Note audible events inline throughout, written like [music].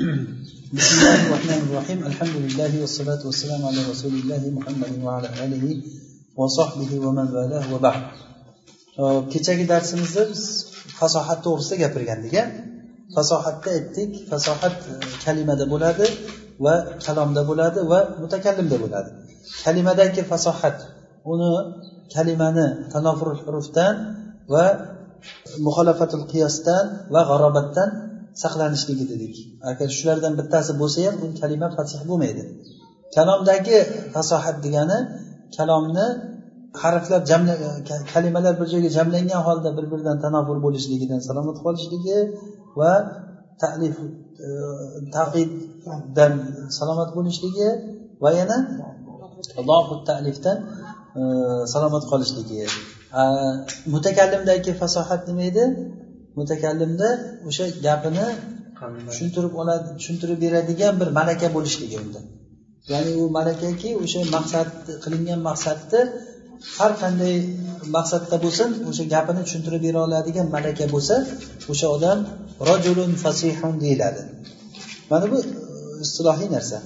بسم الله الرحمن الرحيم الحمد لله والصلاة والسلام على رسول الله محمد وعلى آله وصحبه ومن والاه وبعد kechagi darsimizda biz fasohat to'g'risida gapirgandik a fasohatda aytdik fasohat e, kalimada bo'ladi va kalomda bo'ladi va mutakallimda bo'ladi kalimadagi fasohat uni kalimani tanofur hurufdan va muxolafatul qiyosdan va g'arobatdan saqlanishligi dedik. Agar shulardan bittasi bo'lsa ham u kalima fasih bo'lmaydi. Kalomdagi fasohat degani kalomni harflar jamla kalimalar bir joyga jamlangan holda bir biridan tanofur bo'lishligidan salomat qolishligi va talif e, taqiddan salomat bo'lishligi va yana talifdan e, salomat qolishligi. Mutakallimdagi fasohat nima edi? Mutakallimda o'sha gapini tushuntirib oladi tushuntirib beradigan bir malaka bo'lishligi unda ya'ni u malakaki o'sha maqsad qilingan maqsadni har qanday maqsadda bo'lsin o'sha gapini tushuntirib bera oladigan malaka bo'lsa o'sha odam rojulun fasihun deyiladi. Mana bu istilohiy narsa.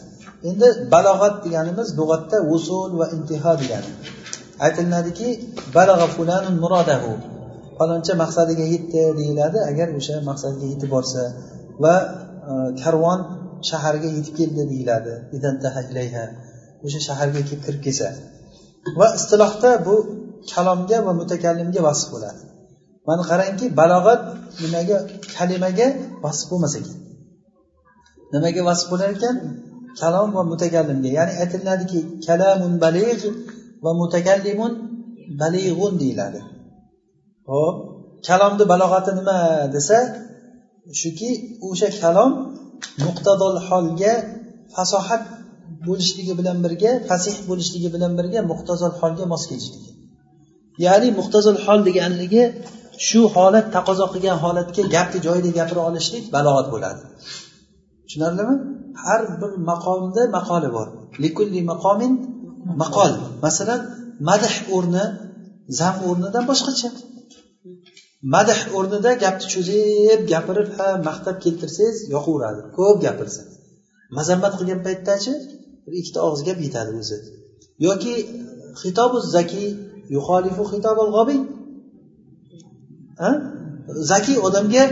Endi balog'at deganimiz lug'atda usul va intiho degani. Aytilinadiki balag'a fulanun murodahu faloncha maqsadiga yetdi deyiladi. Agar o'sha maqsadiga yetib borsa va e, karvon shaharga yetib keldi deyiladi. O'sha shaharga kelib kirib kelsa. Va istilohda bu kalomga va mutakallimga vasf bo'ladi. Mana qarangki balog'at nimaga kalimaga vasf bo'lmas ekan nimaga vasf bo'lar ekan? Kalom va mutakallimga. Ya'ni aytiladiki kalamun baligh va mutakallimun balig'un deyiladi. Ho'p kalomni balog'ati nima desa shuki o'sha kalom muqtadol holga fasohat bo'lishligi bilan birga fasih bo'lishligi bilan birga muqtazol holga mos kelishligi ya'ni muqtazol hol deganligi shu holat taqozo qilgan holatga gapni joyida gapira olishlik balog'at bo'ladi. Tushunarlimi? Har bir maqomda maqoli bor. Likulli maqomin maqol. Masalan madh o'rni zam o'rnidan boshqacha. Madh o'rnida gapni cho'zib gapirib ha maqtab keltirsangiz yoqaveradi. Ko'p gapirsa mazammat qilgan paytdachi bir ikkita og'iz gap yetadi o'zi. Yoki xitobu zaki yuxolifu xitobul g'obiy zaki odamga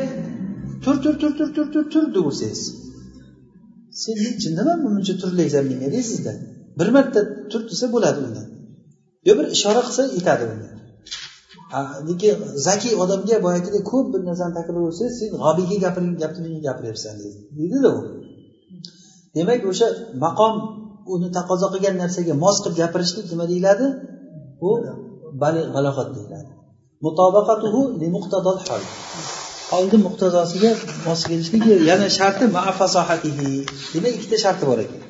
tur tur tur tur tur tur tur deversangiz sen nima buncha turlaysan menga deysizda bir marta tur desa bo'ladi undan. Yo bir ishora qilsa yetadi unga lekin zakiy odamga boyagidek ko'p bir narsani takrorlasangiz sen g'obiyga gapiring gapni menga gapiryapsan deydida u. Demak o'sha maqom uni taqozo qilgan narsaga mos qilib gapirishlik nima deyiladi? Bu balog'at deyiladi. Mutobaqatuhu li muqtadol hol. Holni muqtazosiga mos kelishlik yana sharti fasohatihi demak ikkita sharti bor ekan.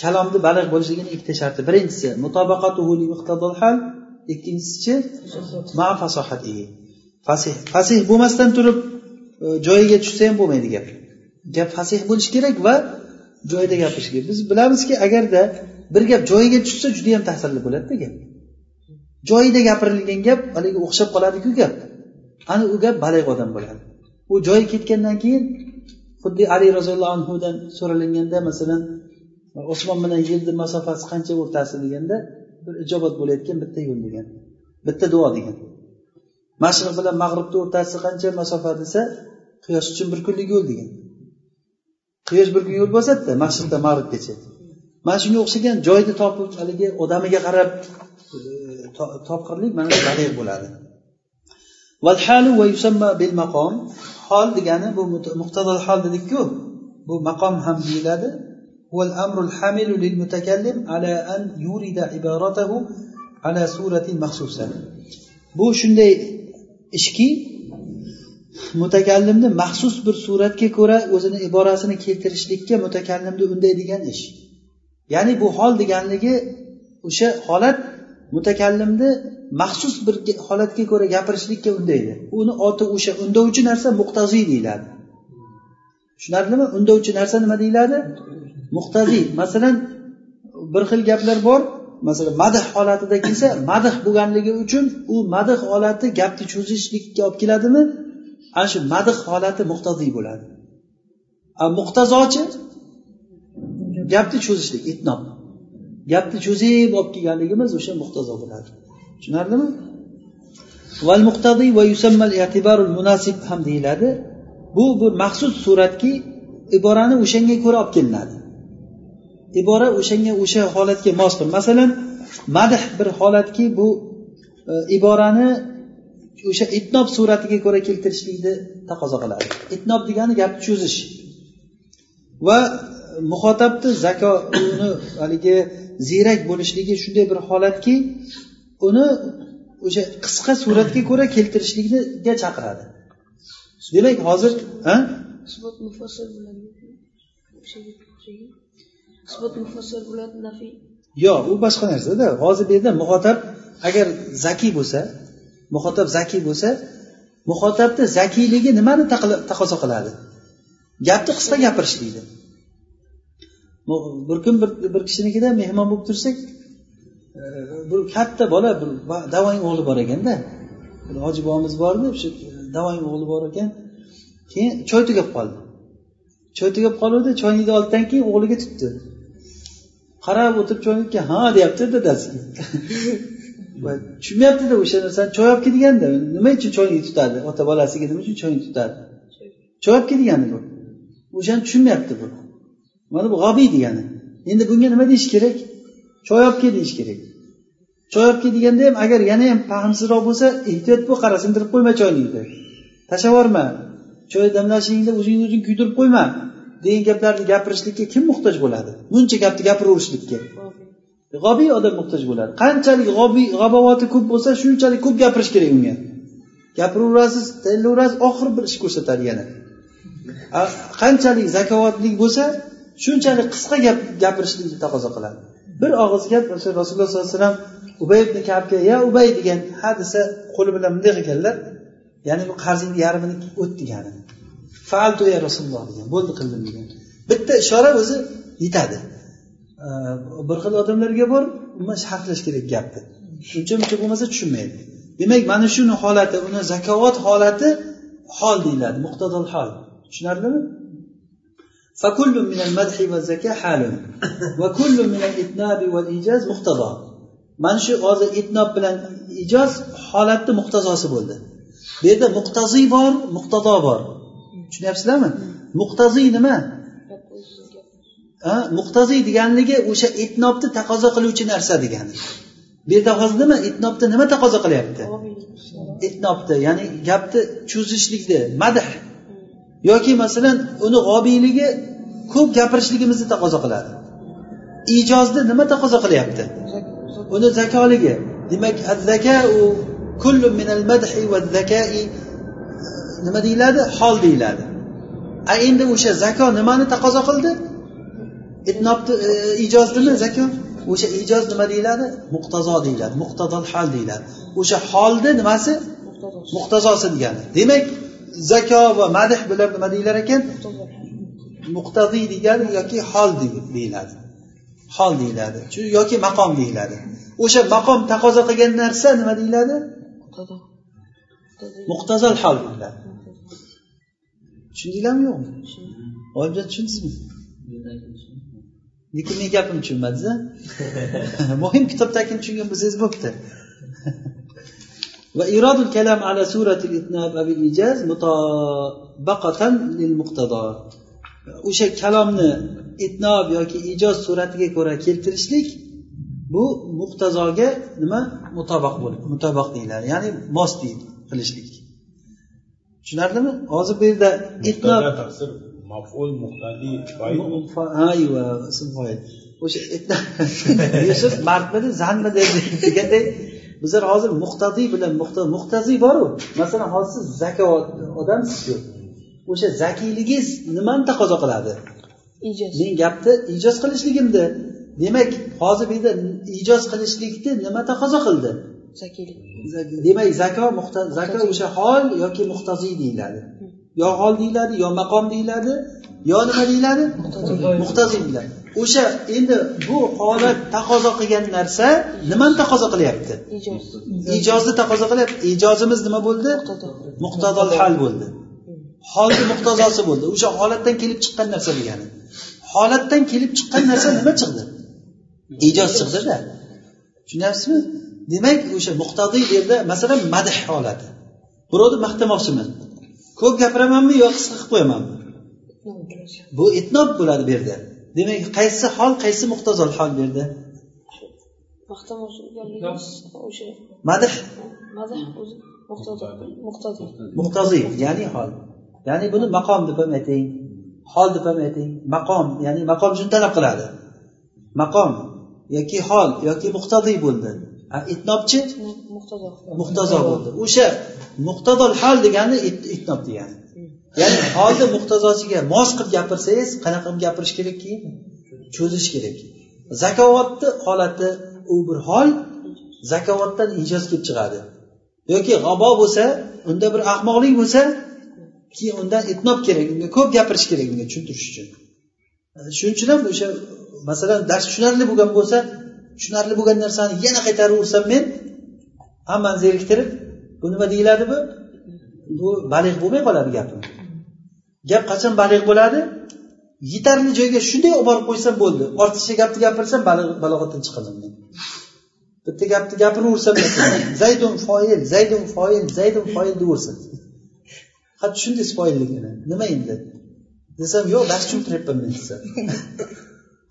Kalomni baliq bo'lishligini ikkita sharti. Birinchisi mutobaqatuhu li muqtadol hal ikkinchisichi ma fasohatihi fasih. Fasih bo'lmasdan turib e, joyiga tushsa ham bo'lmaydi gap. Gap fasih bo'lishi kerak va joyida gapirish kerak biz bilamizki agarda bir gap joyiga tushsa juda yam ta'sirli bo'ladida gap. Joyida gapirilgan gap haligi o'xshab qoladiku gap. Ana u gap baligʼ odam bo'ladi. U joyi ketgandan keyin xuddi ali roziyallohu anhudan so'ralinganda masalan osmon bilan yerni masofasi qancha o'rtasi deganda bir ijobat bo'layotgan bitta yo'l degan bitta duo degan. Mashriq bilan mag'ribni o'rtasi qancha masofa desa quyosh uchun bir kunlik yo'l degan. Quyosh bir kun yo'l bosadida mashriqdan mag'ribgacha mana shunga o'xshagan joyni topib haligi odamiga qarab topqirlik mana shu balig' bo'ladi hol degani bu muqtadol hol dedikku bu maqom ham deyiladi. هو الأمر الحامل للمتكلم على أن يورد عبارته على سورة مخصوصة bu shunday ishki mutakallimni maxsus bir suratga ko'ra o'zini iborasini keltirishlikka mutakallimni undaydigan ish ya'ni bu hol deganligi o'sha holat mutakallimni maxsus bir holatga ko'ra gapirishlikka undaydi uni oti o'sha undovchi narsa muqtaziy deyiladi tushunarlimi undovchi narsa nima deyiladi? Muqtaziy masalan bir xil gaplar bor. Masalan madh holatida kelsa madh bo'lganligi uchun u madh holati gapni cho'zishlikka olib keladimi? Ana shu madh holati muqtaziy bo'ladi. A muqtazochi? Gapni cho'zishlik itnob. Gapni cho'zib olib kelganligimiz o'sha muqtazo bo'ladi. Tushunarlimi val muqtadiy va yusammal e'tibarul munasib ham deyiladi. Bu bir maxsus suratki iborani o'shanga ko'ra olib kelinadi. Ibora o'shanga o'sha holatga mos masalan madh bir holatki bu e, iborani o'sha itnob suratiga ko'ra keltirishlikni taqozo qiladi. Itnob degani gapni cho'zish. Va e, muxotabni zako uni haligi ziyrak bo'lishligi shunday bir holatki uni o'sha qisqa suratga ko'ra keltirishlikniga chaqiradi. Demak hozir ha? Yo'q u boshqa narsada. Hozir bu yerda muxotab agar zakiy bo'lsa muxotab zakiy bo'lsa muxotabni zakiyligi nimani taqozo qiladi? Gapni qisqa gapirishlikni bir kun bir, kishininkida mehmon bo'lib tursak e, bir katta bola bir davang o'g'li bor ekanda. Bir hoji bobomiz bor edi shu davang o'g'li bor ekan. Keyin choy tugab qoldi. Choy tugab qoluvdi choynikni oldidan keyin o'g'liga tutdi. Qarab o'tirib choynikka ha deyapti dadasiga. [laughs] Tushunmayaptida o'sha narsani choy olib kel deganda nima uchun choyni tutadi? Ota bolasiga nima uchun choyni tutadi? Choy. Olib kel degani bu. O'shani tushunmayapti bu. Mana bu g'obiy degani. Endi bunga nima deyish kerak? Choy olib kel deyish kerak. Choy olib kel deganda ham agar yana ham fahmsizroq bo'lsa ehtiyot bo'l qara sindirib qo'yma choyningni tashlab yuborma choy damlashingda o'zingni o'zing kuydirib qo'yma. Degan gaplarni gapirishlikka kim muhtoj bo'ladi? Buncha gapni gapiraverishlikka. G'obiy odam muhtoj bo'ladi. Qanchalik g'obiy g'abovati ko'p bo'lsa shunchalik ko'p gapirish kerak unga. Gapiraverasiz tayyorlayverasiz oxiri bir ish ko'rsatadi yana. Qanchalik zakovatli bo'lsa shunchalik qisqa gap gapirishlikni taqozo qiladi. Bir og'iz gap rasululloh sollallohu alayhi vasallam ubay ibn kabga ya ubay degan ha desa qo'li bilan bunday qilganlar ya'ni bu qarzingni yarmini o't degani faaltu ya rasululloh degan bo'ldi qildim degan bitta ishora o'zi yetadi bir xil odamlarga bor umuman sharhlash kerak gapni uncha muncha bo'lmasa tushunmaydi demak mana shuni holati uni zakovat holati hol deyiladi muqtadol hol tushunarlimi فكل من المدح والزكاة حال وكل من الإتناب والإيجاز مقتضى mana shu hozir itnob bilan ijoz holatni muqtazosi bo'ldi Bu yerda muqtaziy bor muqtado bor. Tushunyapsizlarmi? Muqtaziy nima? Muqtaziy deganligi o'sha itnobni taqozo qiluvchi narsa degani. Bu yerda hozir nima? Itnobni nima taqozo qilyapti? Itnobni ya'ni gapni cho'zishlikni madh. Yoki masalan uni g'obiyligi ko'p gapirishligimizni taqozo qiladi. Ijozni nima taqozo qilyapti? Uni zakoligi demak u kullu minal madhi va zakai nima deyiladi? Hol deyiladi. A endi o'sha zako nimani taqozo qildi? Itnobni e, zako o'sha ijoz nima deyiladi? Muqtazo deyiladi muqtazol hal deyiladi. O'sha holni nimasi? Muqtazosi degani. Demak zako va madh bular nima deyilar ekan? Muqtaziy degani yoki hol deyiladi. Hol deyiladi. Yoki maqom deyiladi. O'sha maqom taqozo qilgan narsa nima deyiladi? muqtazol hol deyiladi tushundinglarmi yo'qmi olimjon tushundingizmi lekin meni gapimni tushunmadingiz [laughs] muhim kitobdagini tushungan bo'lsangiz bo'pti وإيراد الكلام على سورة الإتناب أو الإيجاز مطابقة للمقتضى o'sha kalomni itnob yoki ijoz suratiga ko'ra keltirishlik bu muqtazoga nima? Mutobiq bo'lib mutobiq deyiladi. Ya'ni mos deydi qilishlik. Tushunarlimi hozir bu yerda maful o'sha [laughs] yusuf mardmidi zanmidi [laughs] deganday bizlar hozir muhtadiy bilan muhtaziy boru. Masalan hozir siz zakovat odamsizku. O'sha zakiyligingiz nimani taqozo qiladi? Ijoz men gapni ijoz qilishligimni demak hozir bu yerda ijoz qilishlikni nima taqozo qildi? Demak zako zako o'sha hol yoki muhtaziy deyiladi. Yo hol deyiladi yo maqom deyiladi yo nima deyiladi? Muhtaziy deyiladi. O'sha endi bu holat taqozo qilgan narsa nimani taqozo qilyapti? Ijozni taqozo qilyapti. Ijozimiz nima bo'ldi? Muqtadol hal bo'ldi. Holni muqtazosi bo'ldi. O'sha holatdan kelib chiqqan narsa degani. Holatdan kelib chiqqan narsa nima chiqdi ijoz chiqdida tushunyapsizmi demak o'sha muqtadiy bu yerda masalan madh holati. Birovni maqtamoqchiman. Ko'p gapiramanmi yo qisqa qilib qo'yamanmi? Bu itnob bo'ladi bu yerda. Demak qaysi hol qaysi muhtazol hol bu yerda? Madh. Muqtoziy ya'ni hol. Ya'ni buni maqom deb ham ayting hol deb ham ayting. Maqom ya'ni maqom shuni talab qiladi. Maqom yoki hol yoki muqtodiy bo'ldi. Itnobchi muqtazo bo'ldi. O'sha muqtadol hol degani itnob degani. Ya'ni holni muqtazosiga mos qilib gapirsangiz qanaqa qilib gapirish kerak keyin? Cho'zish kerak. Zakovatni holati u bir hol zakovatdan ijoz kelib chiqadi. Yoki g'abo bo'lsa unda bir ahmoqlik bo'lsa keyin undan itnob kerak unga ko'p gapirish kerak unga tushuntirish uchun shuning uchun ham o'sha masalan dars tushunarli bo'lgan bo'lsa tushunarli bo'lgan narsani yana qaytaraversam men hammani zeriktirib bu nima deyiladi bu? Bu baliq bo'lmay qoladi gapim. Gap qachon baliq bo'ladi? Yetarli joyga shunday olib borib qo'ysam bo'ldi. Ortiqcha gapni gapirsam balog'atdan chiqaman men. Bitta gapni gapiraversam zaydun foil zaydun foil zaydun foil deyaversin hatto shunday foilligini nima endi? Desam yo'q dars tushuntiryapman men desa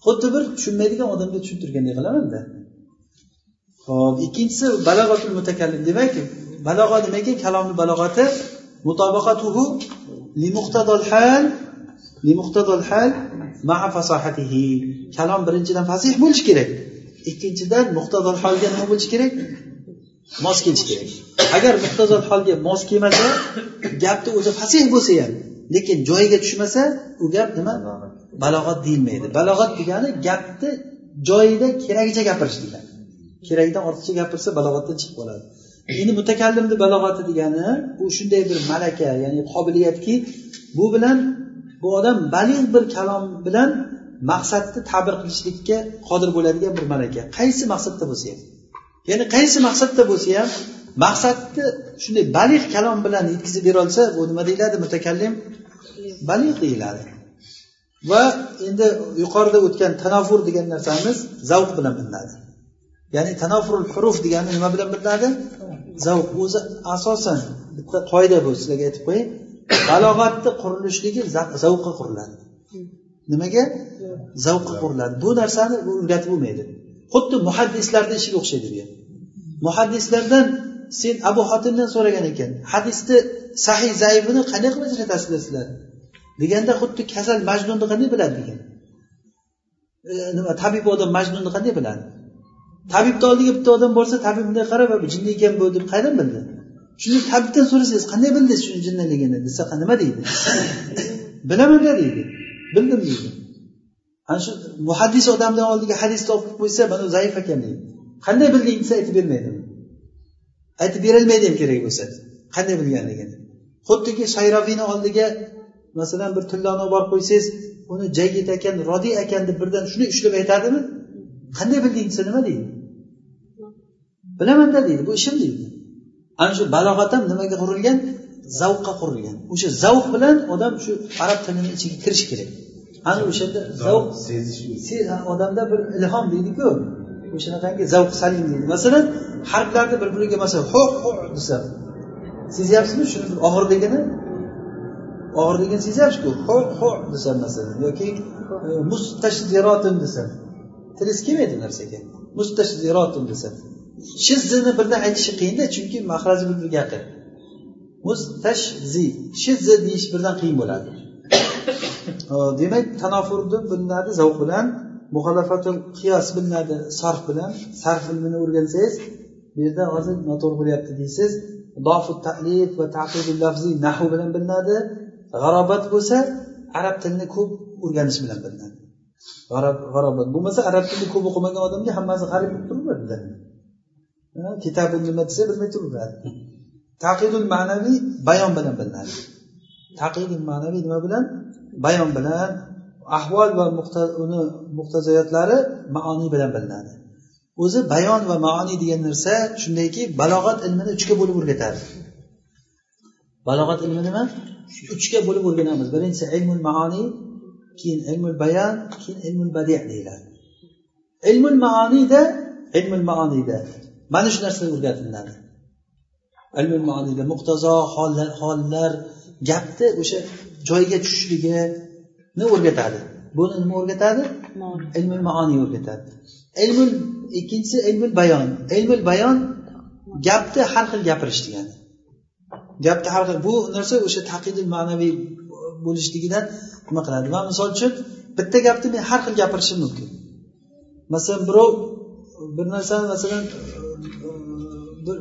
xuddi bir tushunmaydigan odamga tushuntirganday qilamanda ho'p ikkinchisi balog'atul mutakallim. Demak balog'at nima ekan kalomni balog'ati mutabaqatuhu limuqtadol hal limuqtadol hal maa fasohatihi kalom birinchidan fasih bo'lishi kerak. Ikkinchidan muqtadol holga nima bo'lishi kerak? Mos kelishi kerak. Agar muqtadol holga mos kelmasa gapni o'zi fasih bo'lsa ham lekin joyiga tushmasa u gap nima? Balog'at. Deyilmaydi. Balog'at degani gapni joyida keragicha gapirish degani keragidan ortiqcha gapirsa balog'atdan chiqib qoladi. Endi mutakallimni balog'ati degani u shunday bir malaka ya'ni qobiliyatki bu bilan bu odam balig' bir kalom bilan maqsadni ta'bir qilishlikka qodir bo'ladigan bir malaka. Qaysi maqsadda bo'lsa ham? Ya'ni qaysi maqsadda bo'lsa ham maqsadni shunday balig' kalom bilan yetkazib berolsa bu nima deyiladi mutakallim? Balig' deyiladi. Va endi yuqorida o'tgan tanofur degan narsamiz zavq bilan bilinadi. Ya'ni tanofurul huruf degani nima bilan bilinadi? Zavq. O'zi asosan bitta qoida bu sizlarga aytib qo'ying balog'atni qurilishligi zavqqa quriladi. Nimaga? Zavqqa quriladi. Bu narsani o'rgatib bo'lmaydi. Xuddi muhaddislarni ishiga o'xshaydi bu muhaddislardan sen abu xotindan so'ragan ekan hadisni sahiy zaifini qanday qilib ajratasizlar sizlar? Deganda xuddi kasal majnunni qanday biladi degan. E, nima tabib odam majnunni qanday biladi? Tabibni oldiga bitta odam borsa tabib bunday qarab jinni ekan bu deb qayerdan bildi? Shuni tabibdan so'rasangiz qanday bildingiz shuni jinnligini desa nima deydi? [laughs] Bilamanda deydi? Bildim deydi. Ana shu muhaddis odamni oldiga hadisni olib qo'ysa mana zaif ekan deydi. Qanday bilding desa aytib bermaydi. Aytib berolmaydi ham kerak bo'lsa? Qanday bilganligini. Xuddiki shayrofiyni oldiga masalan bir tilloni olib borib qo'ysangiz uni jayyid ekan rodiy ekan deb birdan shuni ushlab aytadimi qanday bilding desa nima deydi? Bilamanda deydi bu ishim deydi. Ana shu balog'at ham nimaga qurilgan? Zavqqa qurilgan. O'sha zavq bilan odam shu arab tilini ichiga kirishi kerak. Ana o'shanda zavq odamda bir ilhom deydiku o'shanaqangi zavq salim deydi. Masalan harflarni bir biriga masalan ho ho desa sezyapsizmi? Shuni og'irligini og'irligini sezyapsizku. Ho ho desam masalan yoki e, mustashzirotin desam tilingiz kelmaydi narsaga. Mustashzirotin desam shizzini birdan aytishi qiyinda chunki mahraji bir yaqin. Mustashzi shizzi deyish birdan qiyin bo'ladi. [coughs] Demak tanofurni bilinadi zavq bilan muxalafatul qiyos bilinadi sarf bilan. Sarf ilmini o'rgansangiz bu yerda hozir noto'g'ri bo'lyapti deysiz. Dofu talif va taqidul lafziy nahu bilan bilinadi. G'arobat bo'lsa arab tilini ko'p o'rganish bilan bilinadi. G'arobat bo'lmasa arab tilini ko'p o'qimagan odamga hammasi g'arib bo'lib turaveradi kitobi nima desa bilmay turaveradi taqidul ma'naviy bayon bilan bilinadi. Taqidul ma'naviy nima bilan? Bayon bilan ahvol va uni muqtazoyatlari maoniy bilan bilinadi. O'zi bayon va maoniy degan narsa shundayki balog'at ilmini uchga bo'lib o'rgatadi. Balog'at ilmi nima? Uchga bo'lib o'rganamiz. Birinchisi ilmul maoniy keyin ilmul bayon keyin ilmul badi deyiladi. Ilmul maoniyda ilmul maoniyda mana shu narsa o'rgatiladi. Ilmul maoniyda muqtazo hollar gapni o'sha joyiga tushishligi o'rgatadi? Buni nima o'rgatadi? Ilmul maoniy o'rgatadi. Ilmul ikkinchisi ilmul bayon. Ilmul bayon gapni har xil gapirish degani. Gapni har xil bu narsa o'sha taqidil ma'naviy bo'lishligidan nima qiladi? Man misol uchun bitta gapni men har xil gapirishim mumkin. Masalan birov bir narsani masalan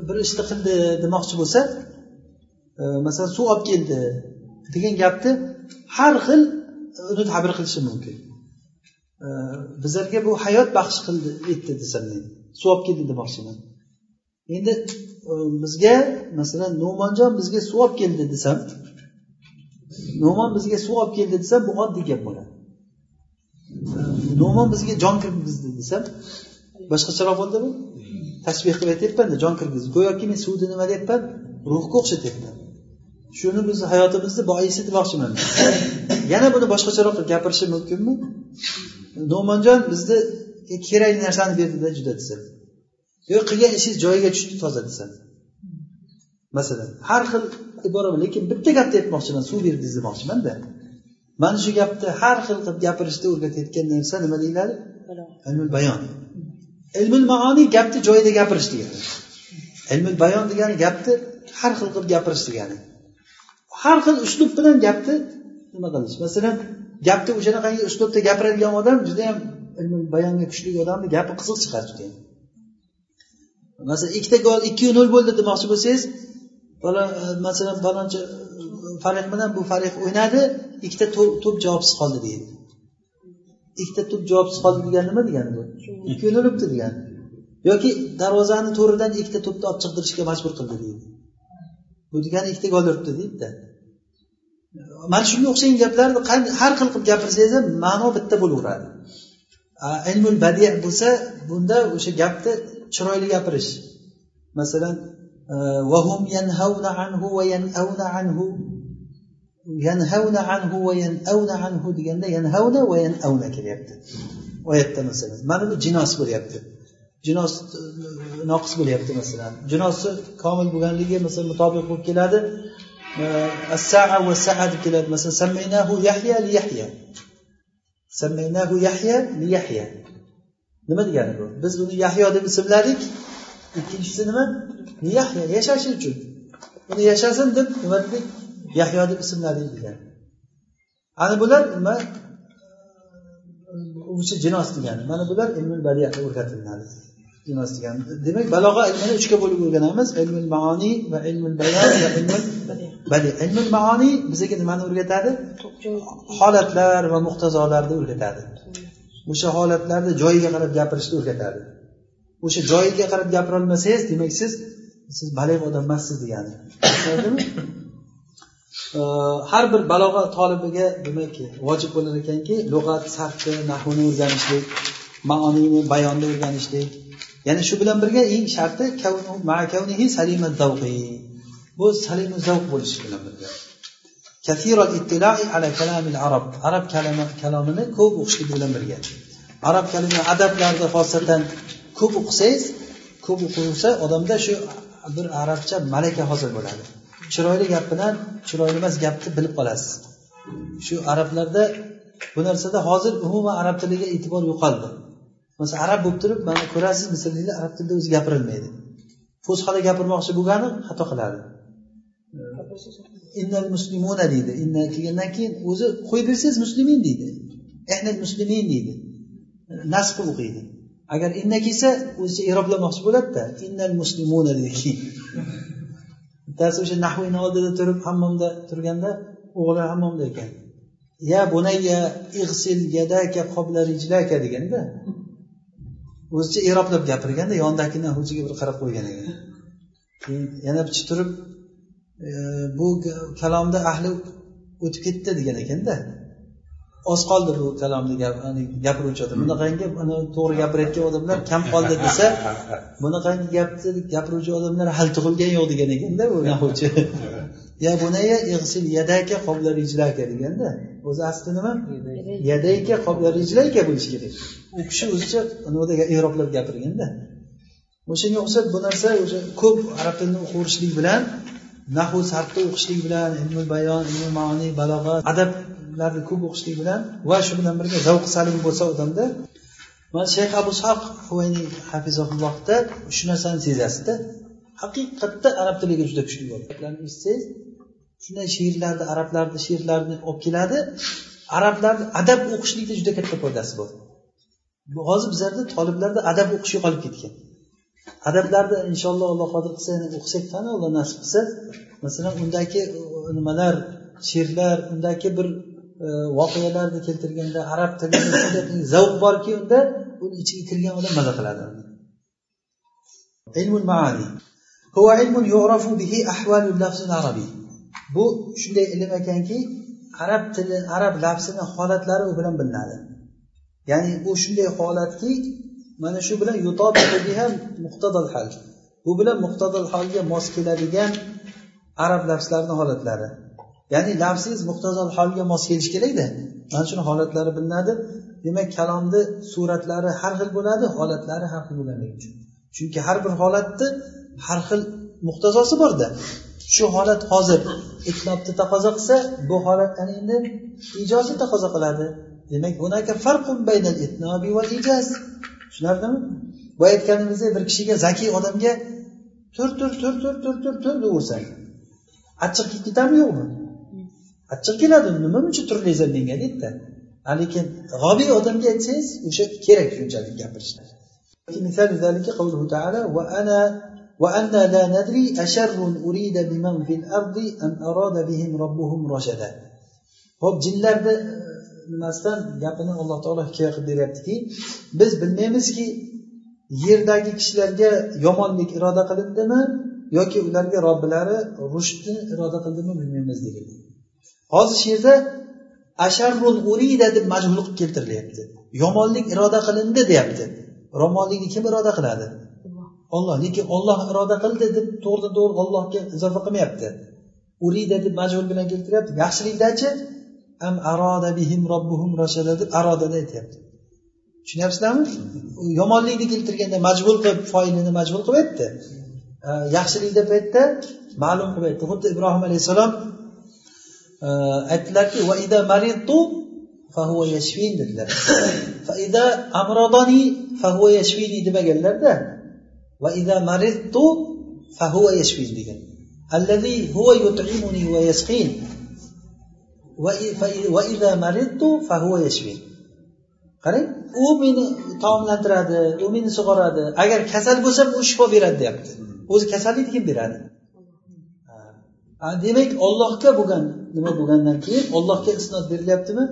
bir, ishni qildi demoqchi bo'lsa e, masalan suv olib keldi degan gapni har xil uni tabir qilishi mumkin. Bizlarga bu hayot baxsh qildi etdi desam men. Suv olib keldi demoqchiman. Endi e, bizga masalan no'monjon bizga suv olib keldi desam no'mon bizga suv olib keldi desam bu oddiy gap bo'ladi. No'mon bizga jon kirgizdi desam boshqacharoq bo'ldimi? Tashbih qilib aytyapmanda jon kirgizdi. Go'yoki men suvni nima deyapman? Ruhga o'xshatyapman shuni bizni hayotimizni boisi demoqchiman yana buni boshqacharoq qilib gapirishim mumkinmi? No'monjon bizni kerakli narsani berdida juda desa. Yo qilgan ishingiz joyiga tushdi toza desa. Masalan har xil ibora lekin bitta gapni aytmoqchiman suv berdingiz demoqchimanda mana shu gapni har xil qilib gapirishni o'rgatayotgan narsa nima deyiladi? Ilmul bayon. Ilmul maoniy gapni joyida gapirish degani. Ilmul bayon degani gapni har xil qilib gapirish degani har xil uslub bilan gapni nima qilish? Masalan gapni o'shanaqangi uslubda gapiradigan odam judayam bayonga kuchli odamni gapi qiziq chiqadi judayam masalan ikkita gol ikkiyu nol bo'ldi demoqchi bo'lsangiz e, masalan falonchi e, fariq bilan bu fariq o'ynadi ikkita to'p javobsiz qoldi deydi. Ikkita to'p javobsiz qoldi degani nima degani bu ikki nol o'tdi degani yoki darvozani to'ridan ikkita to'pni olib chiqdirishga majbur qildi deydi. bu degani ikkita gol uribdi deydida mana shunga o'xshagan gaplarni har xil qilib gapirsangiz ham ma'no bitta bo'laveradi ilmul badi bo'lsa bunda o'sha gapni chiroyli gapirish masalan وهم ينهون عنه وينأون عنه ينهون عنه وينأون عنه deganda yanhavna va yanavna kelyapti oyatda masalan mana bu jinos bo'lyapti Jinos e, noqis bo'lyapti masalan. Jinosi komil bo'lganligi masalan mutobiq bo'lib keladi. E, As saa va saa deb keladi. Masalan sammaynahu yahya li yahya. Sammaynahu yahya li yahya. Nima degani bu? Biz uni yahyo deb ismladik. Ikkinchisi nima? Yahya yashashi uchun. Uni yashasin deb nima dedik? Yahyo deb ismladik degan. Ana bular nima? O'sha jinos degani. Mana bular ilmul badiyaga o'rgatiladi. Jinos degan. Demak balog'a ilmini uchga bo'lib o'rganamiz ilmul maoniy va ilmul bayon va ilmul bali ilmul maoniy bizga nimani o'rgatadi? Holatlar va muhtazolarni o'rgatadi. O'sha holatlarni joyiga qarab gapirishni o'rgatadi. O'sha joyiga qarab gapirolmasangiz demak siz siz baligʼ odam emassiz degani tushunarlimi har bir balog'a tolibiga demak vojib bo'lar ekanki lug'at sarfni nahvni o'rganishlik maoniyni bayonni o'rganishlik yana shu bilan birga eng sharti bu salima zavq bo'lishi bilan birga. Arab. Arab kalomini ko'p o'qishlik bilan birga. Arab kalima adablarida xosatan ko'p o'qisangiz ko'p o'qilsa odamda shu bir arabcha malaka hosil bo'ladi. Chiroyli gap bilan chiroyli emas gapni bilib qolasiz. Shu arablarda bu narsada hozir umuman arab tiliga e'tibor yo'qoldi. Masalan arab bo'lib turib mana ko'rasiz misrliklar arab tilida o'zi gapirilmaydi. Fo'sxada gapirmoqchi bo'lgani xato qiladi. Innal muslimuna deydi. Inna kelgandan keyin o'zi qo'yib bersangiz muslimin deydi. Ehnal muslimin deydi. Nasb o'qiydi. Agar inna kelsa o'zicha iroblamoqchi bo'ladida innal muslimuna deydi. Keyin bittasi o'sha nahviyni oldida turib hammomda turganda o'g'li hammomda ekan. Ya bunayya ig'sil yadaka qobla rijlaka deganda o'zicha eroblab gapirganda yonidagini o'ziga bir qarab qo'ygan ekan. Keyin yana bichi turib e, bu kalomda ahli o'tib ketdi degan ekanda oz qoldi bu kalomni gapiruvchi odam. Bunaqangi to'g'ri gapirayotgan odamlar kam qoldi desa bunaqangi gapni gapiruvchi odamlar hali tug'ilgan yo'q degan ekanda bu nahvchi [laughs] ya bunaya ig'sil yadaka qobla rijlaka deganda o'zi asli nima? Yadayka. Qobla rijlayka bo'lishi kerak. U kishi o'zicha nimaga eroblab gapirganda o'shanga o'xshab bu narsa o'sha ko'p arab tilini o'qiverishlik bilan nahu sarfni o'qishlik bilan ilmul bayon ilmul maoniy balog'at adablarni ko'p o'qishlik bilan va shu bilan birga zavq salim bo'lsa odamda mana shayx abu ishoq huvayniy hafizullohda shu narsani sezasizda haqiqatda arab tiliga juda kuchli bo'ldi. Eshitsangiz shunday she'rlarni arablarni she'rlarini olib keladi. Arablarni adab o'qishlikda juda katta foydasi bor hozir bizlarda toliblarda adab o'qish yo'qolib ketgan. Adablarni inshaalloh alloh qodir qilsa o'qisak qani alloh nasib qilsa? Masalan undagi e, nimalar she'rlar undagi bir e, voqealarni keltirganda arab tilida [coughs] zavq borki unda uni ichiga kirgan odam maza qiladi. Ilmul maani. Bu shunday ilm ekanki arab tili arab lafzini holatlari u bilan bilinadi ya'ni u shunday holatki mana shu bilan muqtadal hal bu bilan muqtadal holga mos keladigan arab lafzlarini holatlari ya'ni lafzingiz muqtazal holga mos kelishi kerakda mana shuni holatlari bilinadi demak kalomni suratlari har xil bo'ladi holatlari har xil bo'lganligi uchun chunki har bir holatni har xil muqtazosi borda. Shu holat hozir itnobni taqozo qilsa bu holat ana endi ijozni taqozo qiladi. Demak bunaka farqun baynal va tushunarlimi? Boya aytganimizdek bir kishiga zakiy odamga tur tur tur tur tur tur tur deyaversang achchiq ketadimi yo'qmi? Achchiq keladi nima uchun turlaysan menga deydida. Lekin g'obiy odamga aytsangiz o'sha kerak shunchalik gapirishlar. مثال ذلك قوله تعالى وأنا وأنا لا ندري أشر أريد بمن في الأرض أم أراد بهم ربهم رشدا ho'p jinlarni nimasidan gapini alloh taolo hikoya qilib beryaptiki biz bilmaymizki yerdagi kishilarga yomonlik iroda qilindimi yoki ularga robbilari rushdni iroda qildimi bilmaymiz degan hozir shu yerda asharrun urida deb majbur qilib keltirilyapti yomonlik iroda qilindi deyapti yomonlikni kim iroda qiladi Olloh lekin olloh iroda qildi deb to'g'ridan to'g'ri ollohga izofa qilmayapti. Urida deb majbur bilan keltiryapti. Yaxshilikdachi? Am aroda bihim robbuhum rashada deb arodada aytyapti. Tushunyapsizlarmi? Yomonlikni keltirganda majbur qilib foilini majbur qilib aytdi yaxshilikni paytda ma'lum qilib aytdi xuddi ibrohim alayhissalom aytdilarki dedilar. [coughs] Demaganlarda va ida maridtu fahuva yashfi degan. Allazi huwa yut'imuni va yasqin. Va ida maridtu fahuva yashfi qarang u meni taomlantiradi u meni sug'oradi. Agar kasal bo'lsam u shifo beradi deyapti. O'zi kasallikni kim beradi. Demak ollohga bo'lgan nima bo'lgandan keyin ollohga isnot berilyaptimi?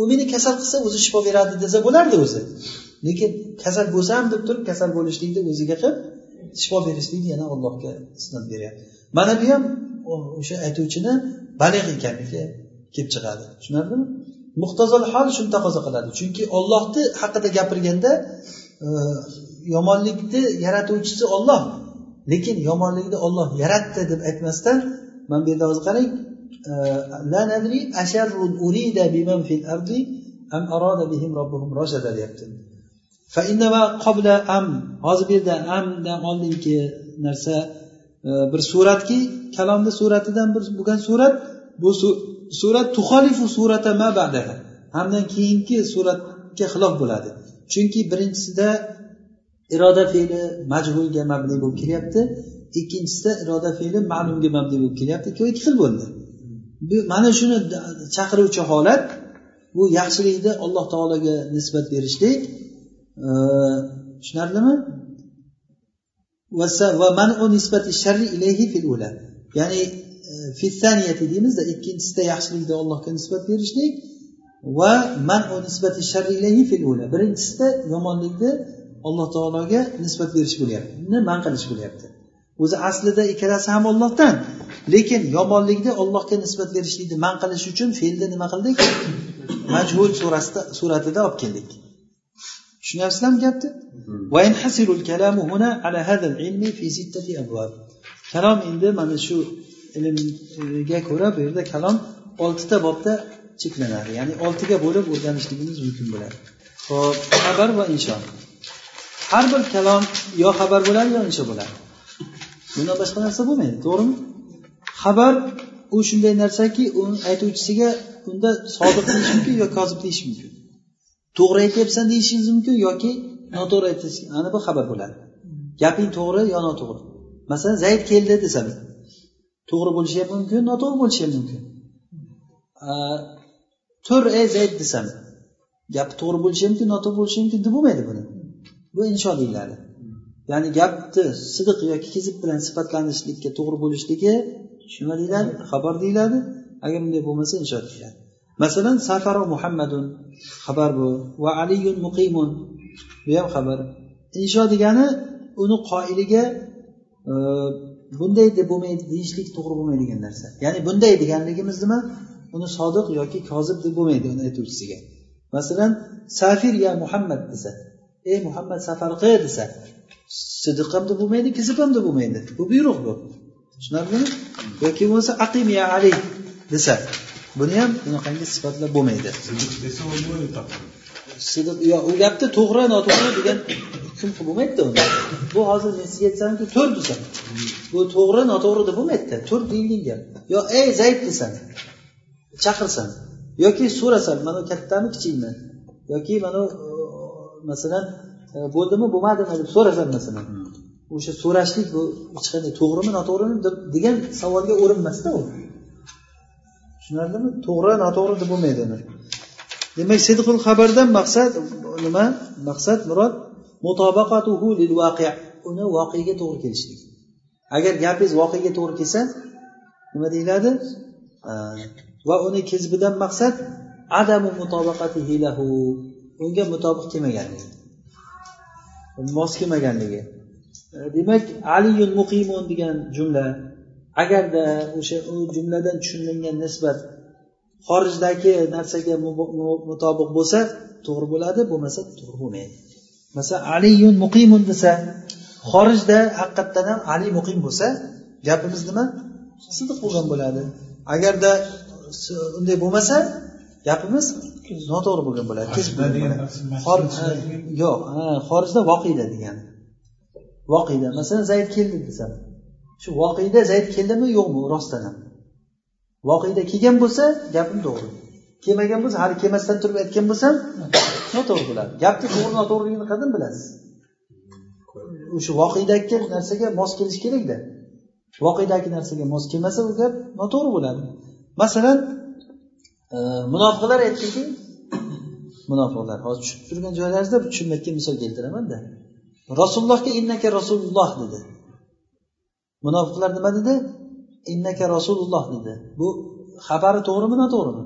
U meni kasal qilsa o'zi shifo beradi desa bo'lardi o'zi. Lekin kasal bo'lsam deb turib kasal bo'lishlikni o'ziga qilib shifo berishlikni yana allohga isnod beryapti. Mana bu ham o'sha aytuvchini baliq ekanligi kelib chiqadi. Tushunarlimi? Muhtazol hol shuni taqozo qiladi. Chunki ollohni haqida gapirganda e, yomonlikni yaratuvchisi olloh lekin yomonlikni olloh yaratdi deb aytmasdan mana bu yerda hozir qarang. E, la nadri asharrun urida biman fil ardi am arada bihim robbuhum rashada deyapti. Am. Hozir bu yerda amdan oldingi narsa e, bir suratki kalomni suratidan bir bo'lgan surat bu surat tuxolifu surata ma ba'daha. Hamdan keyingi suratga xilof bo'ladi. Chunki birinchisida iroda fe'li majhulga mabni bo'lib kelyapti. Ikkinchisida iroda fe'li ma'lumga mabni bo'lib kelyapti. Ikkovi ikki xil bo'ldi. Mana shuni chaqiruvchi holat bu yaxshilikni alloh taologa nisbat berishlik. Tushunarlimi ya'ni e, fissaniyati deymizda ikkinchisida yaxshilikni allohga nisbat berishlik. Va manu nisbati sharri ilayhi fil ula. Birinchisida yomonlikni alloh taologa nisbat berish bo'lyapti man qilish bo'lyapti. O'zi aslida ikkalasi ham ollohdan lekin yomonlikni ollohga nisbat berishlikni man qilish uchun fe'lni nima qildik? Majhul surasida suratida olib keldik. Tushunyapsizlarmi gapni kalom endi mana shu ilmga ko'ra bu yerda kalom oltita bobda cheklanadi. Ya'ni oltiga bo'lib o'rganishligimiz mumkin bo'ladi. Ho'p xabar va insho har bir kalom yo xabar bo'ladi yo insho bo'ladi. Bundan boshqa narsa bo'lmaydi to'g'rimi? Xabar u shunday narsaki uni aytuvchisiga unda sodiq deyish mumkin yo kozib deyish mumkin to'g'ri aytyapsan deyishingiz mumkin yoki noto'g'ri aytish ana bu xabar bo'ladi. Gaping to'g'ri yo noto'g'ri? Masalan zayd keldi desam to'g'ri bo'lishi ham mumkin noto'g'ri bo'lishi ham mumkin. Tur ey zayd desam gapi to'g'ri bo'lishi mumkin noto'g'ri bo'lishi mumkin deb bo'lmaydi buni. Bu insho deyiladi. Ya'ni gapni sidiq yoki kizib bilan sifatlanishlikka to'g'ri bo'lishligi nima deyiladi xabar deyiladi. Agar bunday bo'lmasa insho deyiladi. Masalan safaru muhammadun xabar bu. Va aliyun muqimun bu ham xabar. Insho degani uni qoiliga e, bunday deb bo'lmaydi deyishlik to'g'ri bo'lmaydigan narsa. Ya'ni bunday deganligimiz nima? Uni sodiq yoki kozib deb bo'lmaydi uni aytuvchisiga. Masalan safir ya muhammad desa ey muhammad safar qil desa sidiq ham deb bo'lmaydi kizib ham deb bo'lmaydi. Bu buyruq bu. Tushunarlimi? Yoki bo'lmasa aqim ya ali desa. Buni ham bunaqangi sifatlab bo'lmaydi. Sidiq yo u gapni to'g'ri noto'g'ri degan hukm bo'lmaydida uni bu hozir men sizga aytsamki tur desam. Bu to'g'ri noto'g'ri deb bo'lmaydida. Tur deyilgan gap. Yo ey zayd desam chaqirsan. Yoki so'rasan mana kattami kichikmi? Yoki mana masalan e, bo'ldimi bo'lmadimi deb so'rasan masalan. O'sha so'rashlik bu hech qanday to'g'rimi noto'g'rimi degan savolga o'rinmasda u tushunarlimi? To'g'ri noto'g'ri deb bo'lmaydi uni. Demak sidqul xabardan maqsad nima? Maqsad murod mutobaqatuhu lil vaqi uni voqega to'g'ri kelishlik. Agar gapingiz voqega to'g'ri kelsa nima deyiladi? Va uni kizbidan maqsad adamu mutobaqatihi lahu. Unga mutobiq kelmaganligi. Mos kelmaganligi. Demak aliyun muqimun degan jumla agarda o'sha u jumladan tushunilgan nisbat xorijdagi narsaga mutobiq bo'lsa to'g'ri bo'ladi bo'lmasa to'g'ri bo'lmaydi. Masalan aliyun muqimun desa xorijda haqiqatdan ham ali muqim bo'lsa gapimiz nima? Sidiq bo'lgan bo'ladi. Agarda unday bo'lmasa gapimiz noto'g'ri bo'lgan bo'ladi. Yo'q xorijda voqeda degani voqeda masalan zayd keldi desam shu voqeda zayd keldimi yo'qmi? Rostdan ham. Voqeda kelgan bo'lsa gapim to'g'ri. Kelmagan bo'lsa hali kelmasdan turib aytgan bo'lsam noto'g'ri bo'ladi gapni to'g'ri noto'g'riligini qayerdan bilasiz. O'sha voqedagi narsaga mos kelishi kerakda voqedagi narsaga mos kelmasa u gap noto'g'ri bo'ladi. Masalan e, munofiqlar aytdiki munofiqlar hozir tushib turgan joylaringizda tushunmayotgan misol keltiramanda. Rasulullohga innaka rasululloh dedi. Munofiqlar nima dedi? Innaka rasululloh dedi. Bu xabari to'g'rimi? Noto'g'rimi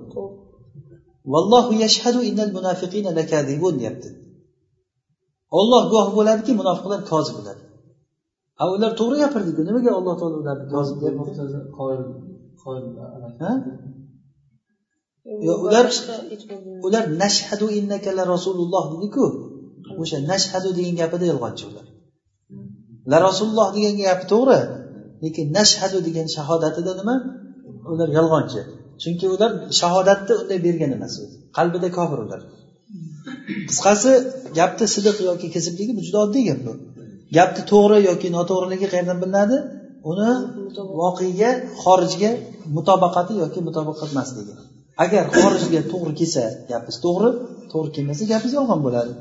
vallohu yashhadu innal munafiqina lakadibun deyapti. Olloh guvoh bo'ladiki munofiqlar kozib bo'ladi. A ular to'g'ri gapirdiku. Nimaga alloh taolo ularni kozib ular ular nashhadu innaka la rasululloh dediku. O'sha nashhadu degan gapida yolg'onchi ular. La rasululloh degan gapi to'g'ri lekin nashhadu degan shahodatida nima? Ular yolg'onchi. Chunki ular shahodatni unday bergan emas. Qalbida kofir ular. Qisqasi gapni sidiq yoki kezibligi bu juda oddiy gap bu. Gapni to'g'ri yoki noto'g'riligi qayerdan bilinadi? Uni voqega xorijga mutobaqati yoki mutobaqa emasligi agar xorijga to'g'ri kelsa gapingiz to'g'ri to'g'ri kelmasa gapingiz yolg'on bo'ladi.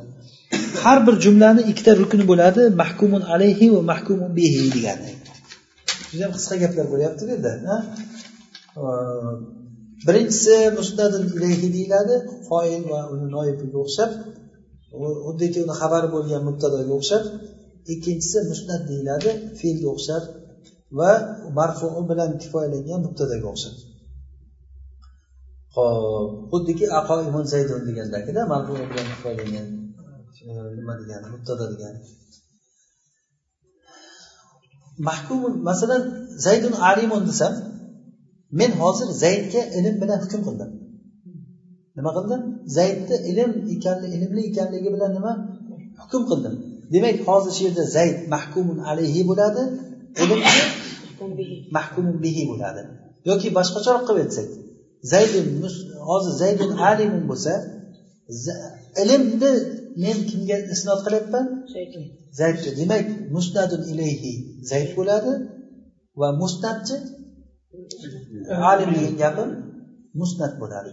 Har bir jumlani ikkita rukni bo'ladi. Mahkumun alayhi va mahkumun bihi degani. Judayam qisqa gaplar bo'lyapti bu yerda birinchisi musnadin deyiladi foil va uni noibiga o'xshab xuddiki uni xabari bo'lgan mubtadoga o'xshab ikkinchisi musnat deyiladi fe'lga o'xshab va marfuu bilan kifoyalangan mubtadaga o'xshab. Hop xuddiki aqoimun zaydun degandagida marfu bilan kifoyalangan nima degani mubtada degani. Mahkum masalan zaydun alimun desam men hozir zaydga ilm bilan hukm qildim. Nima qildim? Zaydni ilm ekanli ilmli ekanligi bilan nima? Hukm qildim. Demak hozir shu yerda zayd mahkumun alayhi bo'ladi mahkumun bihi bo'ladi. Yoki boshqacharoq qilib aytsak zaydun hozir zaydun alimun bo'lsa ilmni men kimga isnod qilyapman? Zaydga. Demak musnadun ilayhi zayd bo'ladi va musnatchi alim degan gapim musnat bo'ladi.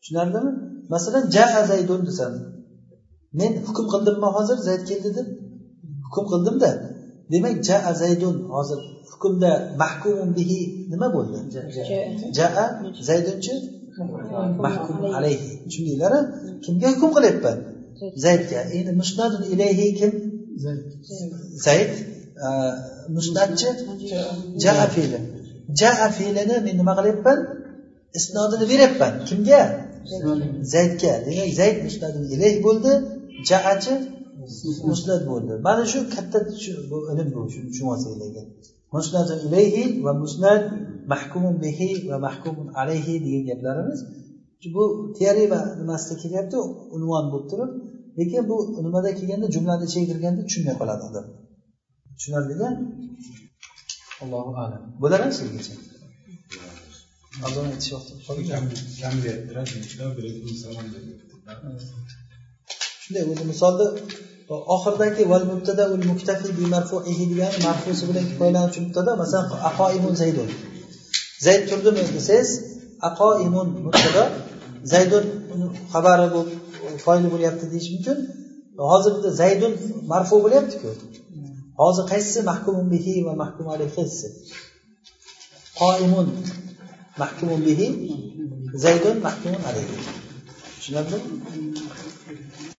Tushunarlimi? Masalan jaa zaydun desam men hukm qildimmi hozir zayd keldi deb? Hukm qildimda demak jaa zaydun hozir hukmda mahkumun bihi nima bo'ldi? Jaa zaydunchi mahkum alayhi. tushundinglar kimga hukm qilyapman zaydga endi musnadun ilayhi kim? Zayd. Musnatchi jaa fe'li jaa fe'lini men nima qilyapman? Isnodini beryapman. Kimga? Zaydga. Demak zayd musnadun ilayh bo'ldi. Jaachi musnad bo'ldi. Mana shu katta ilm bu. Tushunib olsanglar musnad ilayhi va musnad mahkumun bihi va mahkumun alayhi degan gaplarimiz bu teorema nimasida kelyapti unvon bo'lib turib lekin bu nimada kelganda jumlani ichiga kirganda tushunmay qoladi odam. Tushunarlida allohu alam. Bo'ladimi sizgacha azon aytish vaqti shunday o'zi misolni oxiridagi val mubtada ul muktafi bi marfuihi degan marfusi bilan kifoyalanuvchi mubtada masalan aqoimun zaydun. Zayd turdimi desangiz aqoimun mubtada zaydun xabari bu foyli bo'lyapti deyish mumkin. Hozir bitta zaydun marfu bo'lyaptiku. Hozir qaysisi? Mahkumun bihi va mahkum qaysisi? Qoimun mahkumun bihi zaydun mahkumun alayhi. Tushunarlimi?